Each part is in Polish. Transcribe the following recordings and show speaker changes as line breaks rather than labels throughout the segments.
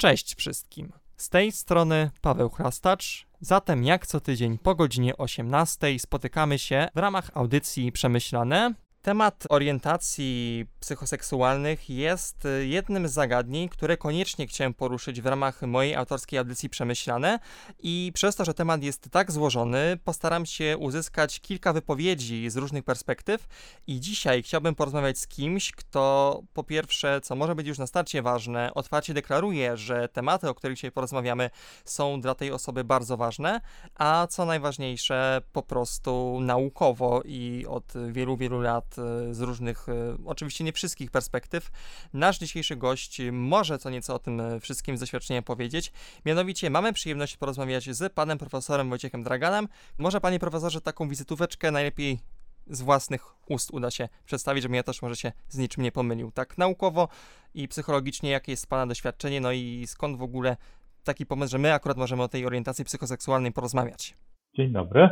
Cześć wszystkim. Z tej strony Paweł Chrastacz. Zatem jak co tydzień po godzinie 18 spotykamy się w ramach audycji Przemyślane, Temat orientacji psychoseksualnych jest y, jednym z zagadnień, które koniecznie chciałem poruszyć w ramach mojej autorskiej audycji Przemyślane. I przez to, że temat jest tak złożony, postaram się uzyskać kilka wypowiedzi z różnych perspektyw. I dzisiaj chciałbym porozmawiać z kimś, kto po pierwsze, co może być już na starcie ważne, otwarcie deklaruje, że tematy, o których dzisiaj porozmawiamy, są dla tej osoby bardzo ważne, a co najważniejsze, po prostu naukowo i od wielu, wielu lat E, z różnych, e, oczywiście nie wszystkich perspektyw. Nasz dzisiejszy gość może co nieco o tym e, wszystkim z doświadczenia powiedzieć. Mianowicie mamy przyjemność porozmawiać z panem profesorem Wojciechem Draganem. Może panie profesorze taką wizytóweczkę najlepiej z własnych ust uda się przedstawić, żebym ja też może się z niczym nie pomylił. Tak naukowo i psychologicznie, jakie jest Pana doświadczenie, no i skąd w ogóle taki pomysł, że my akurat możemy o tej orientacji psychoseksualnej porozmawiać?
Dzień dobry.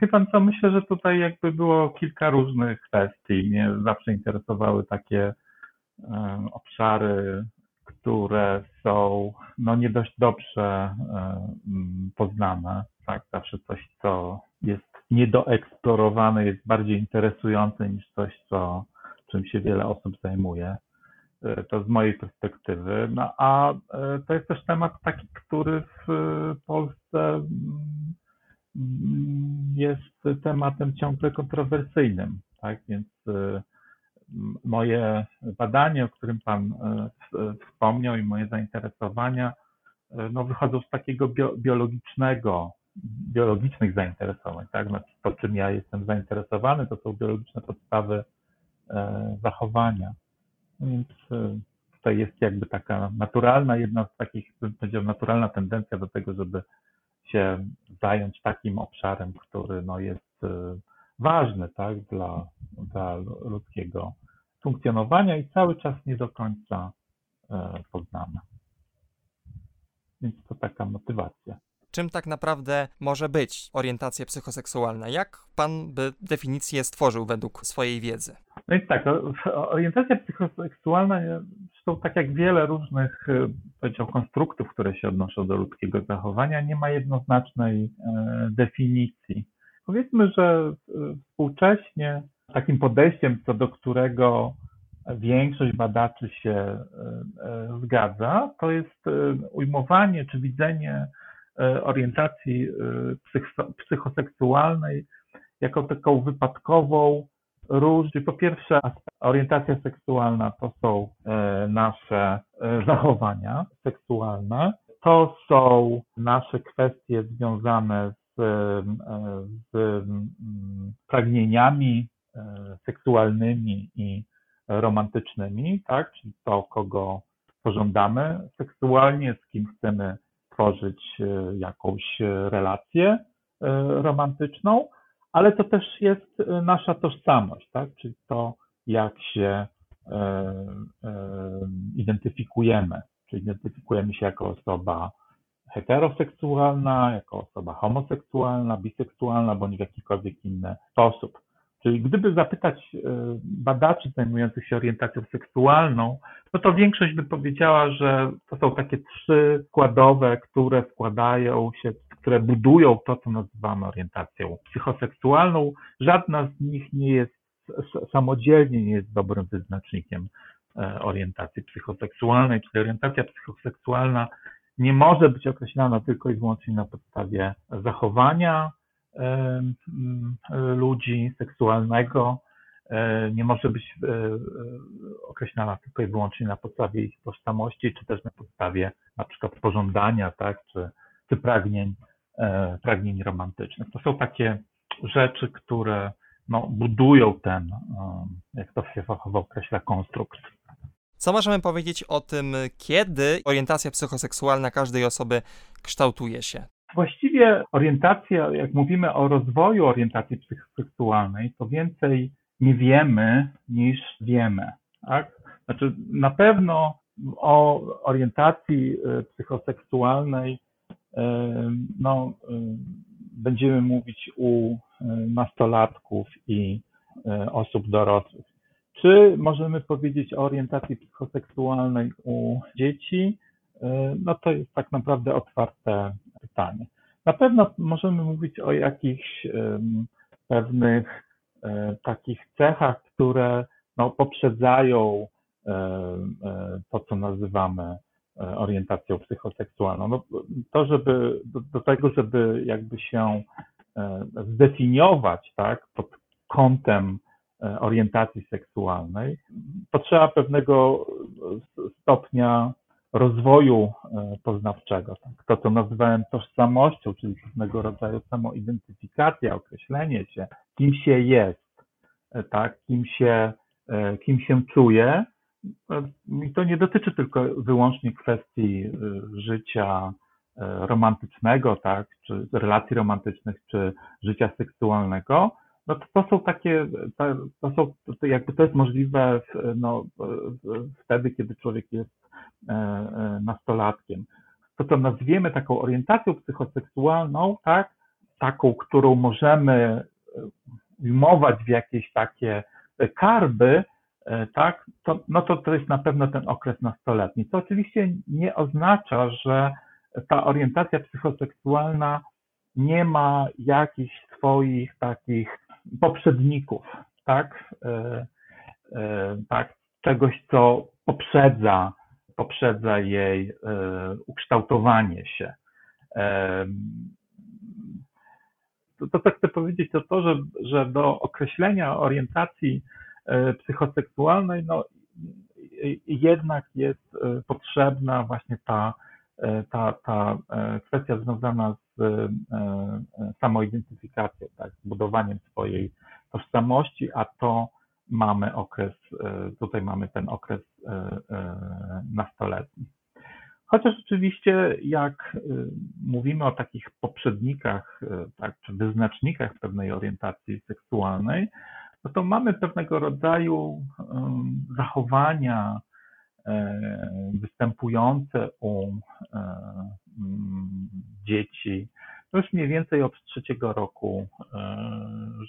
Wie pan co, myślę, że tutaj jakby było kilka różnych kwestii. Mnie zawsze interesowały takie obszary, które są no nie dość dobrze poznane. Tak, zawsze coś, co jest niedoeksplorowane, jest bardziej interesujące niż coś, co, czym się wiele osób zajmuje. E, to z mojej perspektywy. No a e, to jest też temat taki, który w Polsce jest tematem ciągle kontrowersyjnym, tak? Więc y, moje badanie, o którym Pan y, wspomniał i moje zainteresowania, y, no wychodzą z takiego biologicznego, biologicznych zainteresowań, tak? Znaczy to, czym ja jestem zainteresowany, to są biologiczne podstawy zachowania. Więc tutaj jest jakby taka naturalna, jedna z takich, bym powiedział, naturalna tendencja do tego, żeby się zająć takim obszarem, który no, jest y, ważny tak, dla, dla ludzkiego funkcjonowania i cały czas nie do końca e, poznamy. Więc to taka motywacja.
Czym tak naprawdę może być orientacja psychoseksualna? Jak pan by definicję stworzył według swojej wiedzy?
No i tak, orientacja psychoseksualna są tak jak wiele różnych e, powiedział, konstruktów, które się odnoszą do ludzkiego zachowania, nie ma jednoznacznej e, definicji. Powiedzmy, że e, współcześnie takim podejściem, co do którego większość badaczy się zgadza, to jest ujmowanie czy widzenie orientacji psychoseksualnej jako taką wypadkową róż. Po pierwsze, orientacja seksualna to są e, nasze e, zachowania seksualne, to są nasze kwestie związane z, e, z pragnieniami seksualnymi i romantycznymi, tak? Czyli to, kogo pożądamy seksualnie, z kim chcemy tworzyć jakąś relację romantyczną, ale to też jest e, nasza tożsamość, tak? czyli to, jak się e, e, identyfikujemy. Czy identyfikujemy się jako osoba heteroseksualna, jako osoba homoseksualna, biseksualna, bądź w jakikolwiek inny sposób. Czyli gdyby zapytać badaczy zajmujących się orientacją seksualną, no to większość by powiedziała, że to są takie trzy składowe, które składają się które budują to, co nazywamy orientacją psychoseksualną. Żadna z nich nie jest samodzielnie nie jest dobrym wyznacznikiem e, orientacji psychoseksualnej, czyli orientacja psychoseksualna nie może być określana tylko i wyłącznie na podstawie zachowania e, ludzi seksualnego, e, nie może być określana tylko i wyłącznie na podstawie ich tożsamości, czy też na podstawie na przykład pożądania, tak, czy, czy pragnień E, pragnień romantycznych. To są takie rzeczy, które no, budują ten, e, jak to się fachowo określa, konstrukt.
Co możemy powiedzieć o tym, kiedy orientacja psychoseksualna każdej osoby kształtuje się?
Właściwie orientacja, jak mówimy o rozwoju orientacji psychoseksualnej, to więcej nie wiemy niż wiemy. Tak? Znaczy, na pewno o orientacji e, psychoseksualnej no, będziemy mówić u nastolatków i osób dorosłych. Czy możemy powiedzieć o orientacji psychoseksualnej u dzieci? no to jest tak naprawdę otwarte pytanie. Na pewno możemy mówić o jakichś pewnych takich cechach, które no, poprzedzają to, co nazywamy orientacją psychoseksualną. No, to, żeby do, do tego, żeby jakby się zdefiniować tak, pod kątem E, orientacji seksualnej, potrzeba pewnego stopnia rozwoju e, poznawczego. Tak? To, co nazywałem tożsamością, czyli pewnego rodzaju samoidentyfikacja, określenie się, kim się jest, e, tak? kim, się, kim się czuje. I to nie dotyczy tylko wyłącznie kwestii życia romantycznego, tak, czy relacji romantycznych, czy życia seksualnego, no to, to są takie, to, są, to jakby to jest możliwe w, no, wtedy, kiedy człowiek jest e, e, nastolatkiem. To, co nazwiemy taką orientacją psychoseksualną, tak, taką, którą możemy e, ujmować w jakieś takie karby, tak, to, no to, to jest na pewno ten okres nastoletni. To oczywiście nie oznacza, że ta orientacja psychoseksualna nie ma jakichś swoich takich poprzedników, tak? E, e, tak? Czegoś, co poprzedza, poprzedza jej e, ukształtowanie się. To, to co chcę powiedzieć, to to, że, że do określenia orientacji psychoseksualnej, no, jednak jest potrzebna właśnie ta, ta, ta kwestia związana z e, e, samoidentyfikacją, tak, z budowaniem swojej tożsamości, a to mamy okres, e, tutaj mamy ten okres nastoletni. Chociaż oczywiście, jak mówimy o takich poprzednikach, tak, czy wyznacznikach pewnej orientacji seksualnej, no to mamy pewnego rodzaju zachowania występujące u dzieci, już mniej więcej od trzeciego roku e,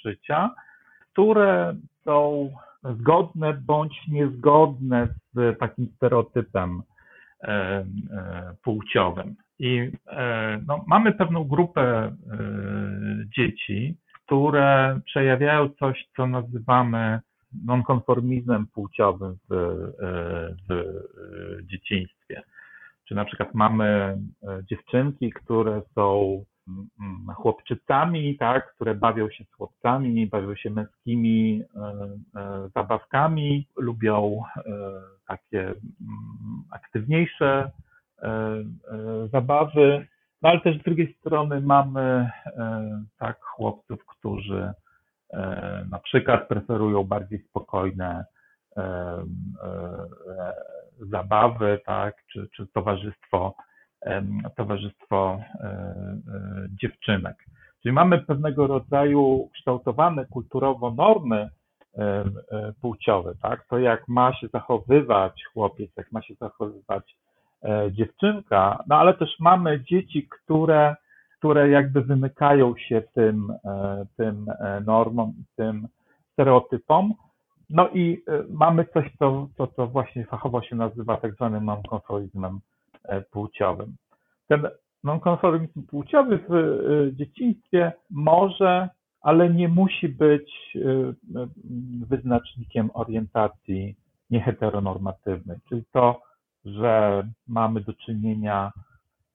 życia, które są zgodne bądź niezgodne z takim stereotypem e, e, płciowym. I no, mamy pewną grupę dzieci, które przejawiają coś, co nazywamy nonkonformizmem płciowym w, w dzieciństwie. Czy na przykład mamy e, dziewczynki, które są mm, chłopczycami, tak, które bawią się z chłopcami, bawią się męskimi e, e, zabawkami, lubią takie mm, aktywniejsze zabawy, no ale też z drugiej strony mamy tak chłopców, którzy na przykład preferują bardziej spokojne zabawy, tak, czy, czy towarzystwo, towarzystwo e, e, dziewczynek. Czyli mamy pewnego rodzaju kształtowane kulturowo normy e, płciowe, tak? To jak ma się zachowywać chłopiec, jak ma się zachowywać dziewczynka, no ale też mamy dzieci, które, które jakby wymykają się tym, tym normom i tym stereotypom, no i e, mamy coś, co, co, co właśnie fachowo się nazywa tak zwanym nonkonformizmem e, płciowym. Ten nonkonformizm płciowy w e, dzieciństwie może, ale nie musi być wyznacznikiem orientacji nieheteronormatywnej, czyli to, że mamy do czynienia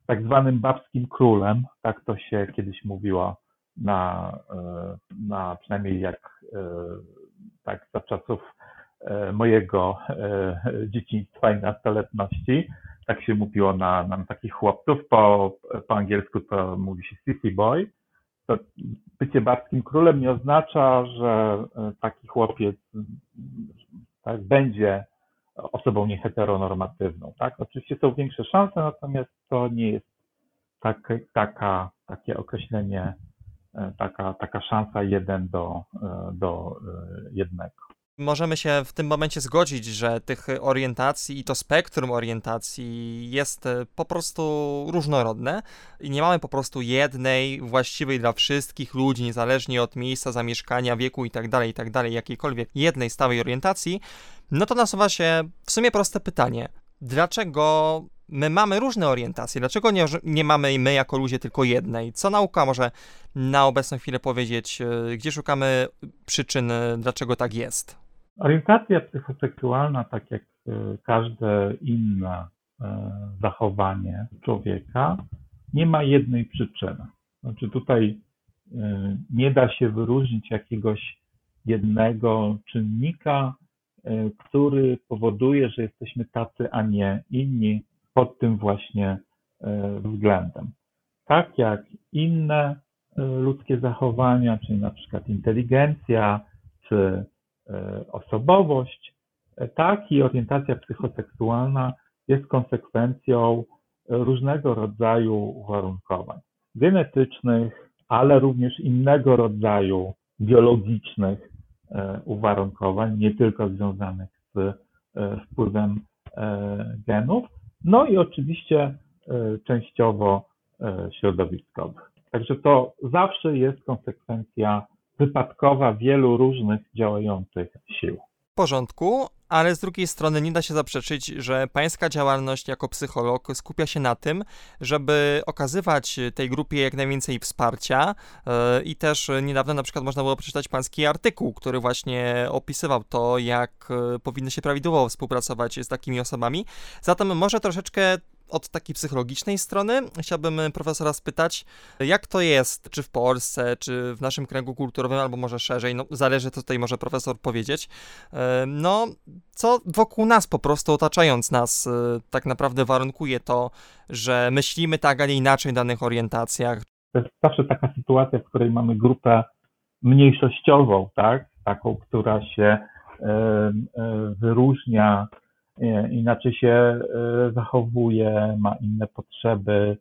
z tak zwanym babskim królem, tak to się kiedyś mówiło na, na przynajmniej jak tak za czasów e, mojego e, dzieciństwa i nastoletności. Tak się mówiło na, na takich chłopców. Po, po angielsku to mówi się sissy boy. To bycie babskim królem nie oznacza, że e, taki chłopiec tak, będzie osobą nieheteronormatywną. Tak? Oczywiście są większe szanse, natomiast to nie jest tak, taka, takie określenie E, taka, taka szansa jeden do, e, do e, jednego.
Możemy się w tym momencie zgodzić, że tych orientacji i to spektrum orientacji jest po prostu różnorodne i nie mamy po prostu jednej właściwej dla wszystkich ludzi, niezależnie od miejsca zamieszkania, wieku itd., tak itd., tak jakiejkolwiek jednej stałej orientacji, no to nasuwa się w sumie proste pytanie. Dlaczego my mamy różne orientacje. Dlaczego nie, nie mamy my jako ludzie tylko jednej? Co nauka może na obecną chwilę powiedzieć? E, gdzie szukamy przyczyn, dlaczego tak jest?
Orientacja psychoseksualna, tak jak e, każde inne e, zachowanie człowieka, nie ma jednej przyczyny. Znaczy tutaj nie da się wyróżnić jakiegoś jednego czynnika, który powoduje, że jesteśmy tacy, a nie inni pod tym właśnie e, względem. Tak jak inne e, ludzkie zachowania, czyli na przykład inteligencja czy e, osobowość, tak i orientacja psychoseksualna jest konsekwencją różnego rodzaju uwarunkowań genetycznych, ale również innego rodzaju biologicznych uwarunkowań, nie tylko związanych z wpływem genów, no i oczywiście e, częściowo e, środowiskowych. Także to zawsze jest konsekwencja wypadkowa wielu różnych działających sił.
W porządku, ale z drugiej strony nie da się zaprzeczyć, że pańska działalność jako psycholog skupia się na tym, żeby okazywać tej grupie jak najwięcej wsparcia e, i też niedawno na przykład można było przeczytać pański artykuł, który właśnie opisywał to, jak powinny się prawidłowo współpracować z takimi osobami. Zatem może troszeczkę od takiej psychologicznej strony chciałbym profesora spytać, jak to jest, czy w Polsce, czy w naszym kręgu kulturowym, albo może szerzej, no zależy, co tutaj może profesor powiedzieć, e, no co wokół nas po prostu otaczając nas e, tak naprawdę warunkuje to, że myślimy tak, a nie inaczej w danych orientacjach.
To jest zawsze taka sytuacja, w której mamy grupę mniejszościową, tak, taką, która się e, wyróżnia inaczej się e, zachowuje, ma inne potrzeby,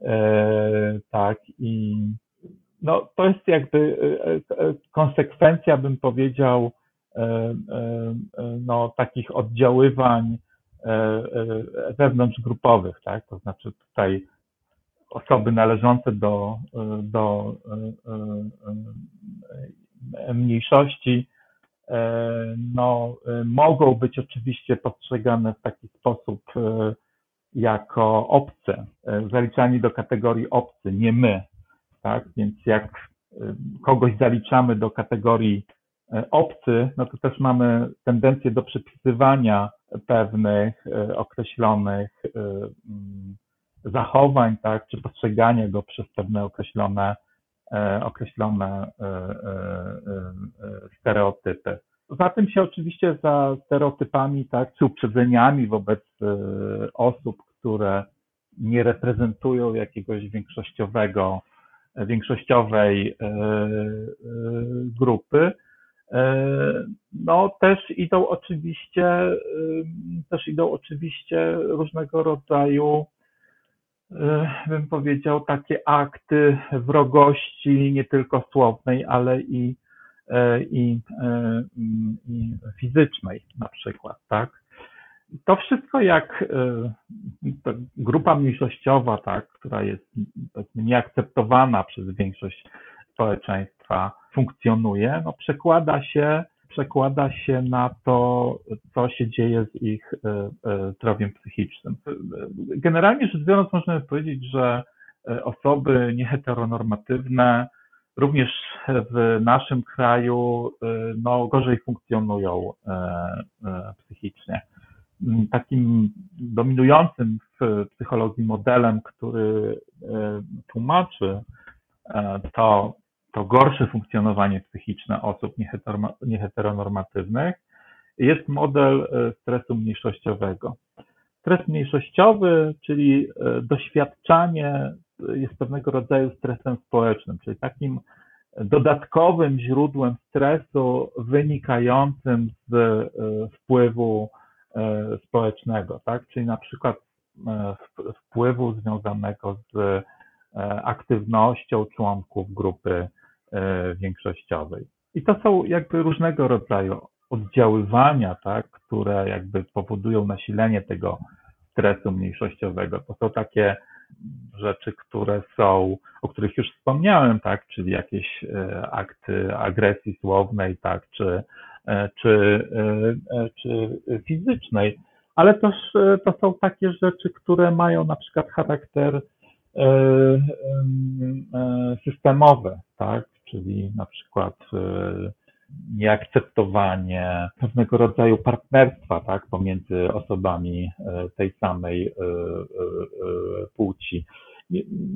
e, tak i no, to jest jakby e, konsekwencja, bym powiedział, no, takich oddziaływań wewnątrzgrupowych, tak? To znaczy tutaj osoby należące do, do mniejszości no, e, mogą być oczywiście postrzegane w taki sposób e, jako obce, zaliczani do kategorii obcy, nie my. Tak? Więc jak kogoś zaliczamy do kategorii obcy, no to też mamy tendencję do przypisywania pewnych określonych zachowań, tak, czy postrzegania go przez pewne określone E, określone e, e, stereotypy. Za tym się oczywiście za stereotypami, tak, czy uprzedzeniami wobec osób, które nie reprezentują jakiegoś większościowego, większościowej grupy, no też idą oczywiście, też idą oczywiście różnego rodzaju E, bym powiedział, takie akty wrogości, nie tylko słownej, ale i, e, i, e, i fizycznej na przykład, tak? To wszystko jak grupa mniejszościowa, tak, która jest nieakceptowana przez większość społeczeństwa, funkcjonuje, no przekłada się przekłada się na to, co się dzieje z ich e, e, zdrowiem psychicznym. Generalnie rzecz biorąc, możemy powiedzieć, że e, osoby nieheteronormatywne również w naszym kraju no, gorzej funkcjonują psychicznie. Takim dominującym w psychologii modelem, który tłumaczy to, to gorsze funkcjonowanie psychiczne osób nieheteronormatywnych jest model e, stresu mniejszościowego. Stres mniejszościowy, czyli e, doświadczanie jest pewnego rodzaju stresem społecznym, czyli takim dodatkowym źródłem stresu wynikającym z e, wpływu społecznego, tak? Czyli na przykład wpływu związanego z aktywnością członków grupy E, większościowej. I to są jakby różnego rodzaju oddziaływania, tak, które jakby powodują nasilenie tego stresu mniejszościowego. To są takie rzeczy, które są, o których już wspomniałem, tak, czyli jakieś e, akty agresji słownej, tak, czy, e, czy, czy fizycznej. ale też to są takie rzeczy, które mają na przykład charakter systemowy, tak? Czyli na przykład nieakceptowanie pewnego rodzaju partnerstwa tak, pomiędzy osobami e, tej samej e, e, płci.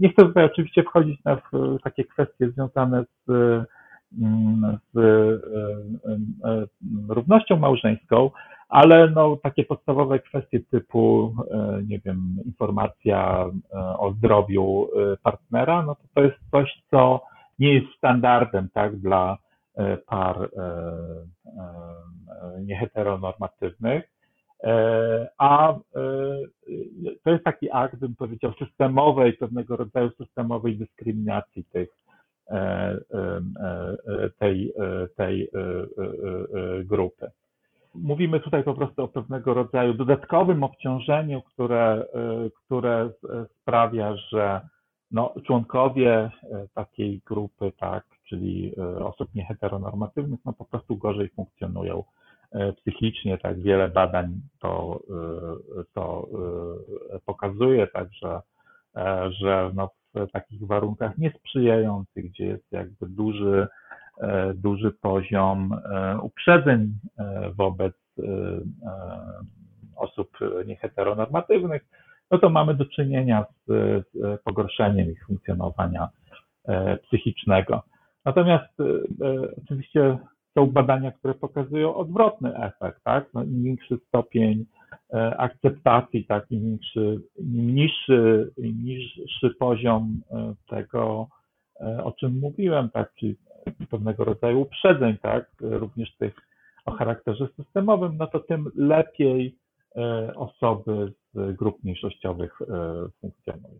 Nie chcę tutaj oczywiście wchodzić na takie kwestie związane z, mm, z równością małżeńską, ale no, takie podstawowe kwestie typu, nie wiem, informacja o zdrowiu partnera, no to to jest coś, co nie jest standardem tak, dla E, par e, e, nieheteronormatywnych. A to jest taki akt, bym powiedział, systemowej, pewnego rodzaju systemowej dyskryminacji tych, tej, tej grupy. Mówimy tutaj po prostu o pewnego rodzaju dodatkowym obciążeniu, które, które sprawia, że no, członkowie takiej grupy, tak, czyli e, osób nieheteronormatywnych, no po prostu gorzej funkcjonują e, psychicznie, tak wiele badań to, e, to pokazuje, także, że no w takich warunkach niesprzyjających, gdzie jest jakby duży, duży poziom uprzedzeń wobec osób nieheteronormatywnych, no to mamy do czynienia z, z pogorszeniem ich funkcjonowania psychicznego. Natomiast y, y, oczywiście są badania, które pokazują odwrotny efekt, tak? No, Im większy stopień e, akceptacji, tak, im, im, niższy, im niższy poziom e, tego, e, o czym mówiłem, tak, czyli pewnego rodzaju uprzedzeń, tak, również tych o charakterze systemowym, no to tym lepiej osoby grup mniejszościowych funkcjonują.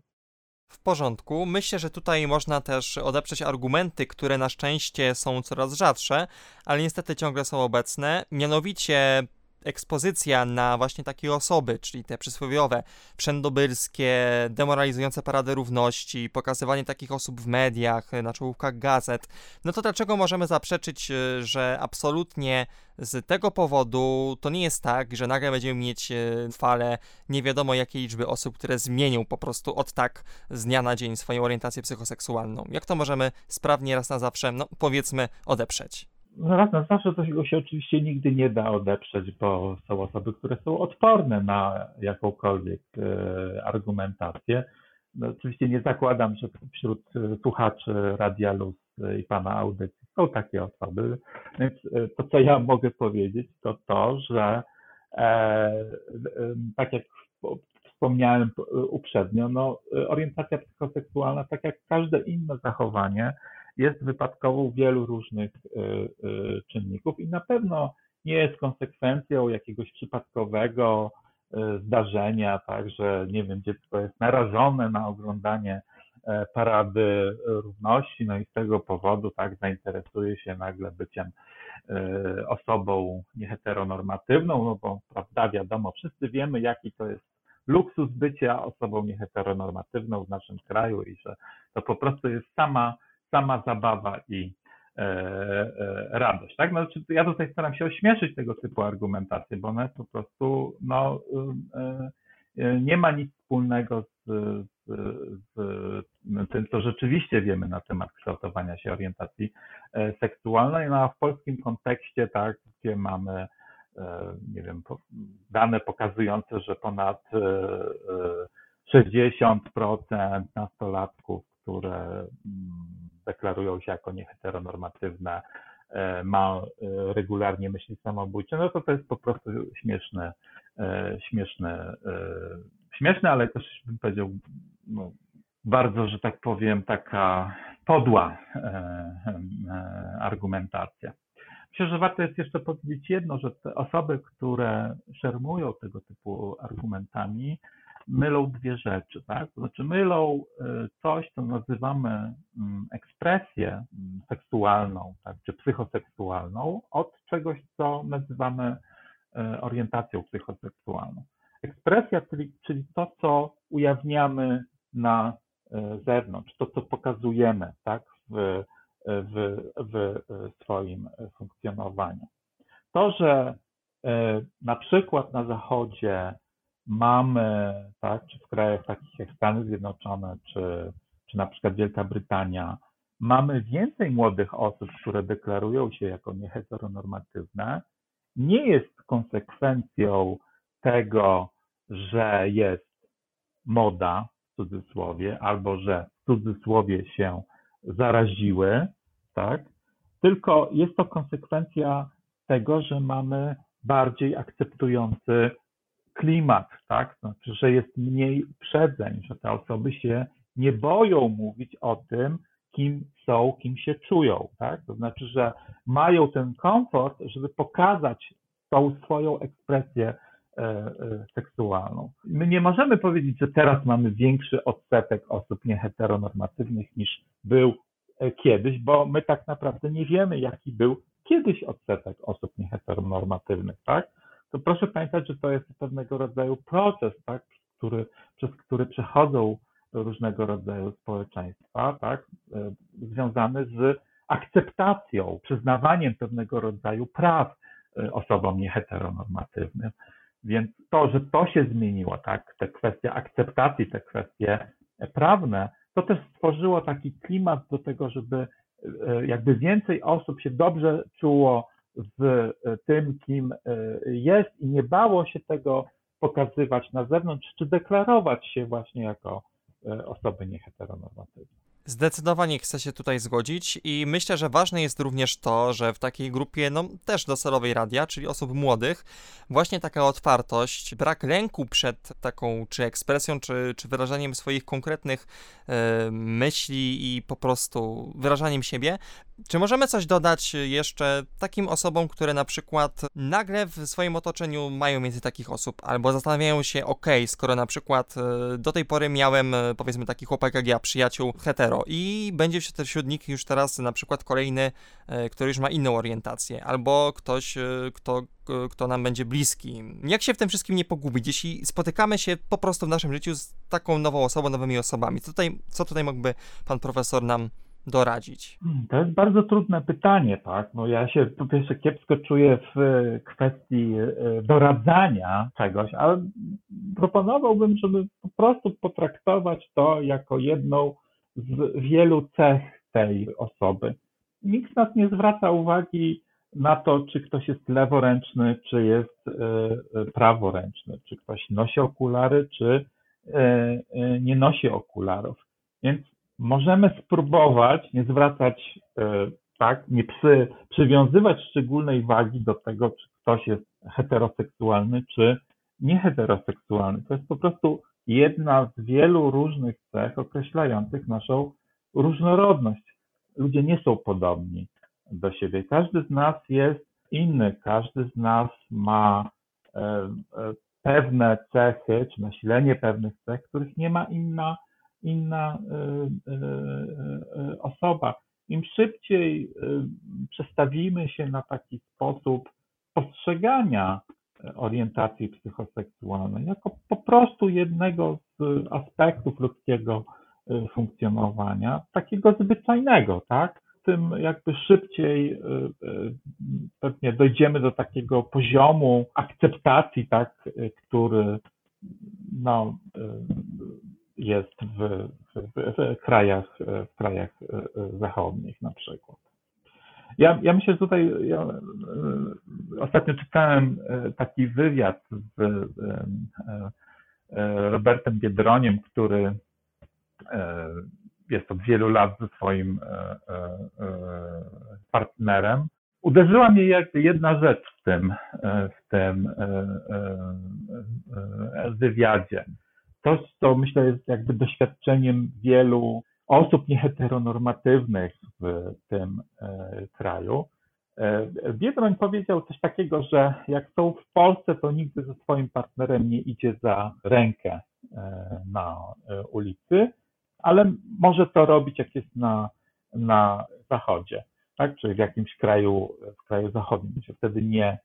W porządku. Myślę, że tutaj można też odeprzeć argumenty, które na szczęście są coraz rzadsze, ale niestety ciągle są obecne. Mianowicie ekspozycja na właśnie takie osoby, czyli te przysłowiowe, wszędobylskie, demoralizujące parady równości, pokazywanie takich osób w mediach, na czołówkach gazet, no to dlaczego możemy zaprzeczyć, e, że absolutnie z tego powodu to nie jest tak, że nagle będziemy mieć e, falę nie wiadomo jakiej liczby osób, które zmienią po prostu od tak z dnia na dzień swoją orientację psychoseksualną. Jak to możemy sprawnie raz na zawsze, no powiedzmy, odeprzeć?
No raz na zawsze tego się oczywiście nigdy nie da odeprzeć, bo są osoby, które są odporne na jakąkolwiek e, argumentację. No, oczywiście nie zakładam, że wśród słuchaczy Radia Luz i pana audycji są takie osoby, więc e, to, co ja mogę powiedzieć, to to, że e, tak jak wspomniałem uprzednio, no, orientacja psychoseksualna, tak jak każde inne zachowanie, jest wypadkową wielu różnych y, y, czynników i na pewno nie jest konsekwencją jakiegoś przypadkowego y, zdarzenia, tak, że nie wiem, dziecko jest narażone na oglądanie e, parady równości, no i z tego powodu tak zainteresuje się nagle byciem osobą nieheteronormatywną, no bo prawda, wiadomo, wszyscy wiemy, jaki to jest luksus bycia osobą nieheteronormatywną w naszym kraju i że to po prostu jest sama sama zabawa i e, e, radość. Tak? No, znaczy, ja tutaj staram się ośmieszyć tego typu argumentacje, bo one po prostu no, e, nie ma nic wspólnego z, z, z tym, co rzeczywiście wiemy na temat kształtowania się orientacji seksualnej. No a w polskim kontekście, tak, gdzie mamy nie wiem, dane pokazujące, że ponad 60% nastolatków, które mm, deklarują się jako nieheteronormatywne, e, ma e, regularnie myśli samobójcze, no to to jest po prostu śmieszne, e, śmieszne, śmieszne, ale też bym powiedział no, bardzo, że tak powiem, taka podła argumentacja. Myślę, że warto jest jeszcze powiedzieć jedno, że te osoby, które szermują tego typu argumentami, mylą dwie rzeczy, tak? To znaczy mylą y, coś, co nazywamy mm, ekspresję mm, seksualną, tak, czy psychoseksualną, od czegoś, co nazywamy y, orientacją psychoseksualną. Ekspresja, czyli, czyli to, co ujawniamy na y, zewnątrz, to, co pokazujemy, tak, w, w, w swoim funkcjonowaniu. To, że na przykład na Zachodzie mamy, tak, czy w krajach takich jak Stany Zjednoczone, czy, czy na przykład Wielka Brytania, mamy więcej młodych osób, które deklarują się jako nieheteronormatywne, nie jest konsekwencją tego, że jest moda w cudzysłowie, albo że w cudzysłowie się zaraziły, tak? Tylko jest to konsekwencja tego, że mamy bardziej akceptujący klimat, tak? Znaczy, że jest mniej uprzedzeń, że te osoby się nie boją mówić o tym, kim są, kim się czują, tak? To znaczy, że mają ten komfort, żeby pokazać tą swoją ekspresję e, e, seksualną. My nie możemy powiedzieć, że teraz mamy większy odsetek osób nieheteronormatywnych niż był e, kiedyś, bo my tak naprawdę nie wiemy, jaki był kiedyś odsetek osób nieheteronormatywnych, tak? To proszę pamiętać, że to jest pewnego rodzaju proces, tak? Który, przez który przechodzą różnego rodzaju społeczeństwa, tak? Związany z akceptacją, przyznawaniem pewnego rodzaju praw Y, osobom nieheteronormatywnym. Więc to, że to się zmieniło, tak, te kwestie akceptacji, te kwestie prawne, to też stworzyło taki klimat do tego, żeby y, jakby więcej osób się dobrze czuło w tym, kim y, jest i nie bało się tego pokazywać na zewnątrz, czy deklarować się właśnie jako osoby nieheteronormatywne.
Zdecydowanie chcę się tutaj zgodzić i myślę, że ważne jest również to, że w takiej grupie, no też docelowej radia, czyli osób młodych, właśnie taka otwartość, brak lęku przed taką czy ekspresją, czy, czy wyrażaniem swoich konkretnych e, myśli i po prostu wyrażaniem siebie. Czy możemy coś dodać jeszcze takim osobom, które na przykład nagle w swoim otoczeniu mają między takich osób, albo zastanawiają się, ok, skoro na przykład e, do tej pory miałem, e, powiedzmy, taki chłopak jak ja, przyjaciół hetero, i będzie wśród nich już teraz na przykład kolejny, e, który już ma inną orientację, albo ktoś, kto, kto nam będzie bliski. Jak się w tym wszystkim nie pogubić, jeśli spotykamy się po prostu w naszym życiu z taką nową osobą, nowymi osobami? Co tutaj, co tutaj mógłby pan profesor nam doradzić?
Hmm, to jest bardzo trudne pytanie, tak? No ja się po pierwsze kiepsko czuję w kwestii e, doradzania czegoś, ale proponowałbym, żeby po prostu potraktować to jako jedną z wielu cech tej osoby. Nikt z nas nie zwraca uwagi na to, czy ktoś jest leworęczny, czy jest e, e, praworęczny, czy ktoś nosi okulary, czy e, nie nosi okularów. Więc możemy spróbować nie zwracać, tak, nie przy, przywiązywać szczególnej wagi do tego, czy ktoś jest heteroseksualny, czy nieheteroseksualny. To jest po prostu jedna z wielu różnych cech określających naszą różnorodność. Ludzie nie są podobni do siebie. Każdy z nas jest inny, każdy z nas ma e, e, pewne cechy, czy nasilenie pewnych cech, których nie ma inna, inna e, osoba. Im szybciej przestawimy się na taki sposób postrzegania orientacji psychoseksualnej, jako po prostu jednego z aspektów ludzkiego funkcjonowania, takiego zwyczajnego, tak? Tym jakby szybciej pewnie dojdziemy do takiego poziomu akceptacji, tak, który no, jest w, w, w krajach, w krajach zachodnich na przykład. Ja, ja myślę, że tutaj ja, e, ostatnio czytałem e, taki wywiad z e, Robertem Biedroniem, który jest od wielu lat ze swoim partnerem. Uderzyła mnie jedna rzecz w tym, w tym wywiadzie. To, co myślę jest jakby doświadczeniem wielu osób nieheteronormatywnych w tym e, kraju. E, Biedroń powiedział coś takiego, że jak są w Polsce, to nigdy ze swoim partnerem nie idzie za rękę e, na ulicy, ale może to robić, jak jest na, na zachodzie, tak? czy w jakimś kraju, w kraju zachodnim, się wtedy nie,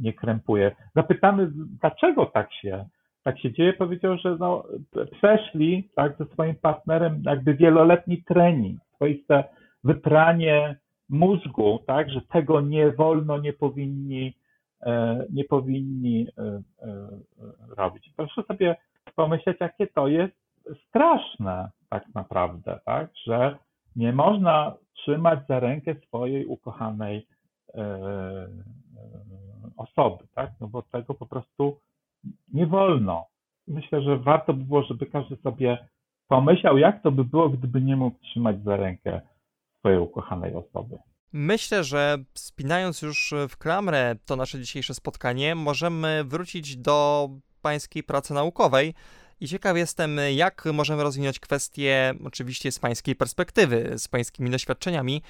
nie krępuje. Zapytamy, dlaczego tak się tak się dzieje, powiedział, że no, przeszli tak, ze swoim partnerem jakby wieloletni trening, swoiste wypranie mózgu, tak, że tego nie wolno, nie powinni nie powinni robić. Proszę sobie pomyśleć, jakie to jest straszne tak naprawdę, tak, że nie można trzymać za rękę swojej ukochanej osoby, tak, no bo tego po prostu nie wolno. Myślę, że warto by było, żeby każdy sobie pomyślał, jak to by było, gdyby nie mógł trzymać za rękę swojej ukochanej osoby.
Myślę, że spinając już w klamrę to nasze dzisiejsze spotkanie, możemy wrócić do pańskiej pracy naukowej. I ciekaw jestem, jak możemy rozwinąć kwestię, oczywiście z pańskiej perspektywy, z pańskimi doświadczeniami.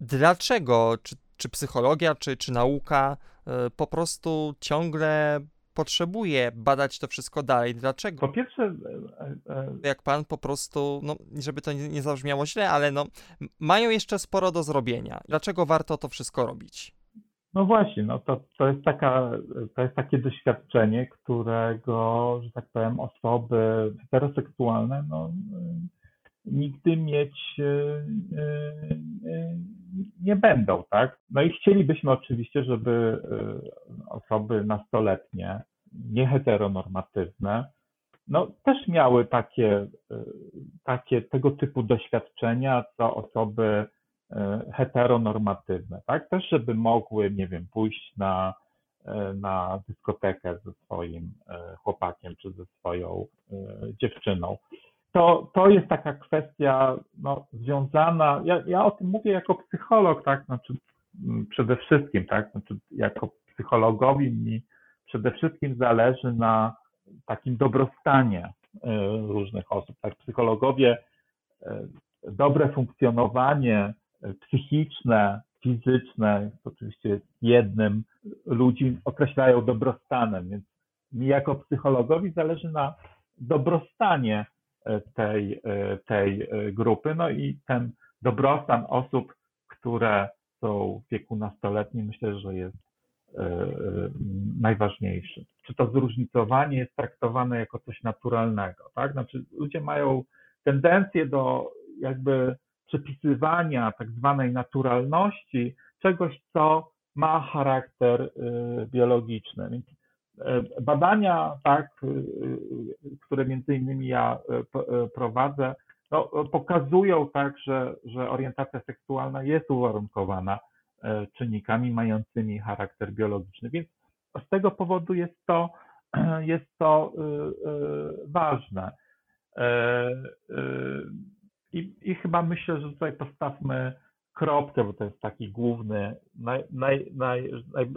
Dlaczego, czy, czy psychologia, czy, czy nauka y, po prostu ciągle potrzebuje badać to wszystko dalej. Dlaczego?
Po pierwsze, e,
e, jak pan po prostu, no, żeby to nie zabrzmiało źle, ale no, mają jeszcze sporo do zrobienia. Dlaczego warto to wszystko robić?
No właśnie, no to, to, jest taka, to jest takie doświadczenie, którego, że tak powiem, osoby heteroseksualne no, nigdy mieć nie będą, tak? No i chcielibyśmy oczywiście, żeby y, osoby nastoletnie, nieheteronormatywne, no też miały takie, y, takie tego typu doświadczenia, co osoby y, heteronormatywne, tak? Też, żeby mogły, nie wiem, pójść na, na dyskotekę ze swoim chłopakiem czy ze swoją dziewczyną to, to jest taka kwestia no, związana, ja, ja o tym mówię jako psycholog, tak, znaczy mm, przede wszystkim, tak, znaczy jako psychologowi mi przede wszystkim zależy na takim dobrostanie y, różnych osób, tak, psychologowie y, dobre funkcjonowanie y, psychiczne, fizyczne, jest oczywiście jednym, ludzi określają dobrostanem, więc mi jako psychologowi zależy na dobrostanie tej, tej grupy. No i ten dobrostan osób, które są w wieku nastoletnim, myślę, że jest e, e, najważniejszy. Czy to zróżnicowanie jest traktowane jako coś naturalnego, tak? Znaczy ludzie mają tendencję do jakby przypisywania tak zwanej naturalności czegoś, co ma charakter e, biologiczny. Więc E, badania, tak, e, e, które między innymi ja prowadzę, no, pokazują tak, że, że orientacja seksualna jest uwarunkowana czynnikami mającymi charakter biologiczny. Więc z tego powodu jest to, jest to ważne. I, I chyba myślę, że tutaj postawmy kropkę, bo to jest taki główny, naj, naj, naj,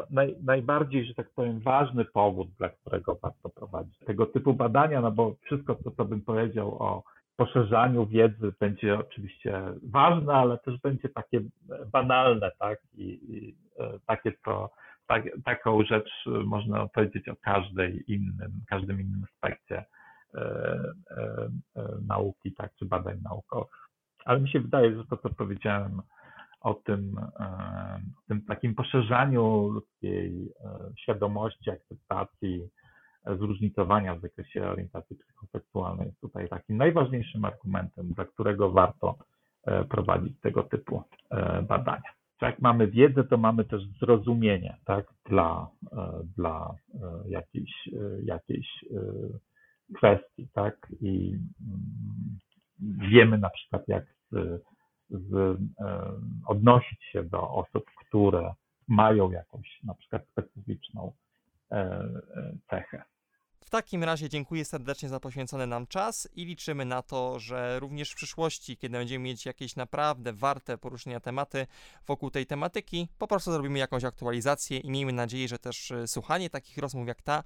naj, najbardziej, że tak powiem, ważny powód, dla którego warto prowadzić tego typu badania, no bo wszystko, co to bym powiedział o poszerzaniu wiedzy będzie oczywiście ważne, ale też będzie takie banalne, tak? I, i e, takie, co tak, taką rzecz można powiedzieć o każdej innym, każdym innym aspekcie e, e, e, nauki, tak, czy badań naukowych. Ale mi się wydaje, że to, co powiedziałem o tym, e, o tym takim poszerzaniu ludzkiej e, świadomości, akceptacji, e, zróżnicowania w zakresie orientacji psychoseksualnej jest tutaj takim najważniejszym argumentem, dla którego warto prowadzić tego typu badania. Jak mamy wiedzę, to mamy też zrozumienie tak, dla, dla jakiejś, jakiejś kwestii. Tak? I mm, wiemy na przykład, jak z z, odnosić się do osób, które mają jakąś na przykład specyficzną e, e, cechę.
W takim razie dziękuję serdecznie za poświęcony nam czas i liczymy na to, że również w przyszłości, kiedy będziemy mieć jakieś naprawdę warte poruszenia tematy wokół tej tematyki, po prostu zrobimy jakąś aktualizację i miejmy nadzieję, że też e, słuchanie takich rozmów jak ta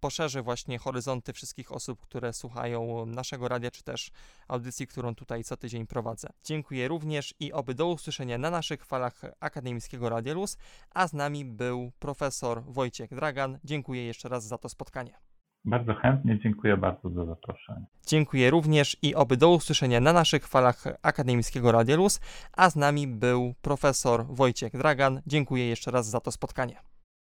poszerzy właśnie horyzonty wszystkich osób, które słuchają naszego radia, czy też audycji, którą tutaj co tydzień prowadzę. Dziękuję również i oby do usłyszenia na naszych falach Akademickiego Radia Luz, a z nami był profesor Wojciech Dragan. Dziękuję jeszcze raz za to spotkanie.
Bardzo chętnie, dziękuję bardzo za zaproszenie.
Dziękuję również i oby do usłyszenia na naszych falach Akademickiego Radia Luz, a z nami był profesor Wojciech Dragan. Dziękuję jeszcze raz za to spotkanie.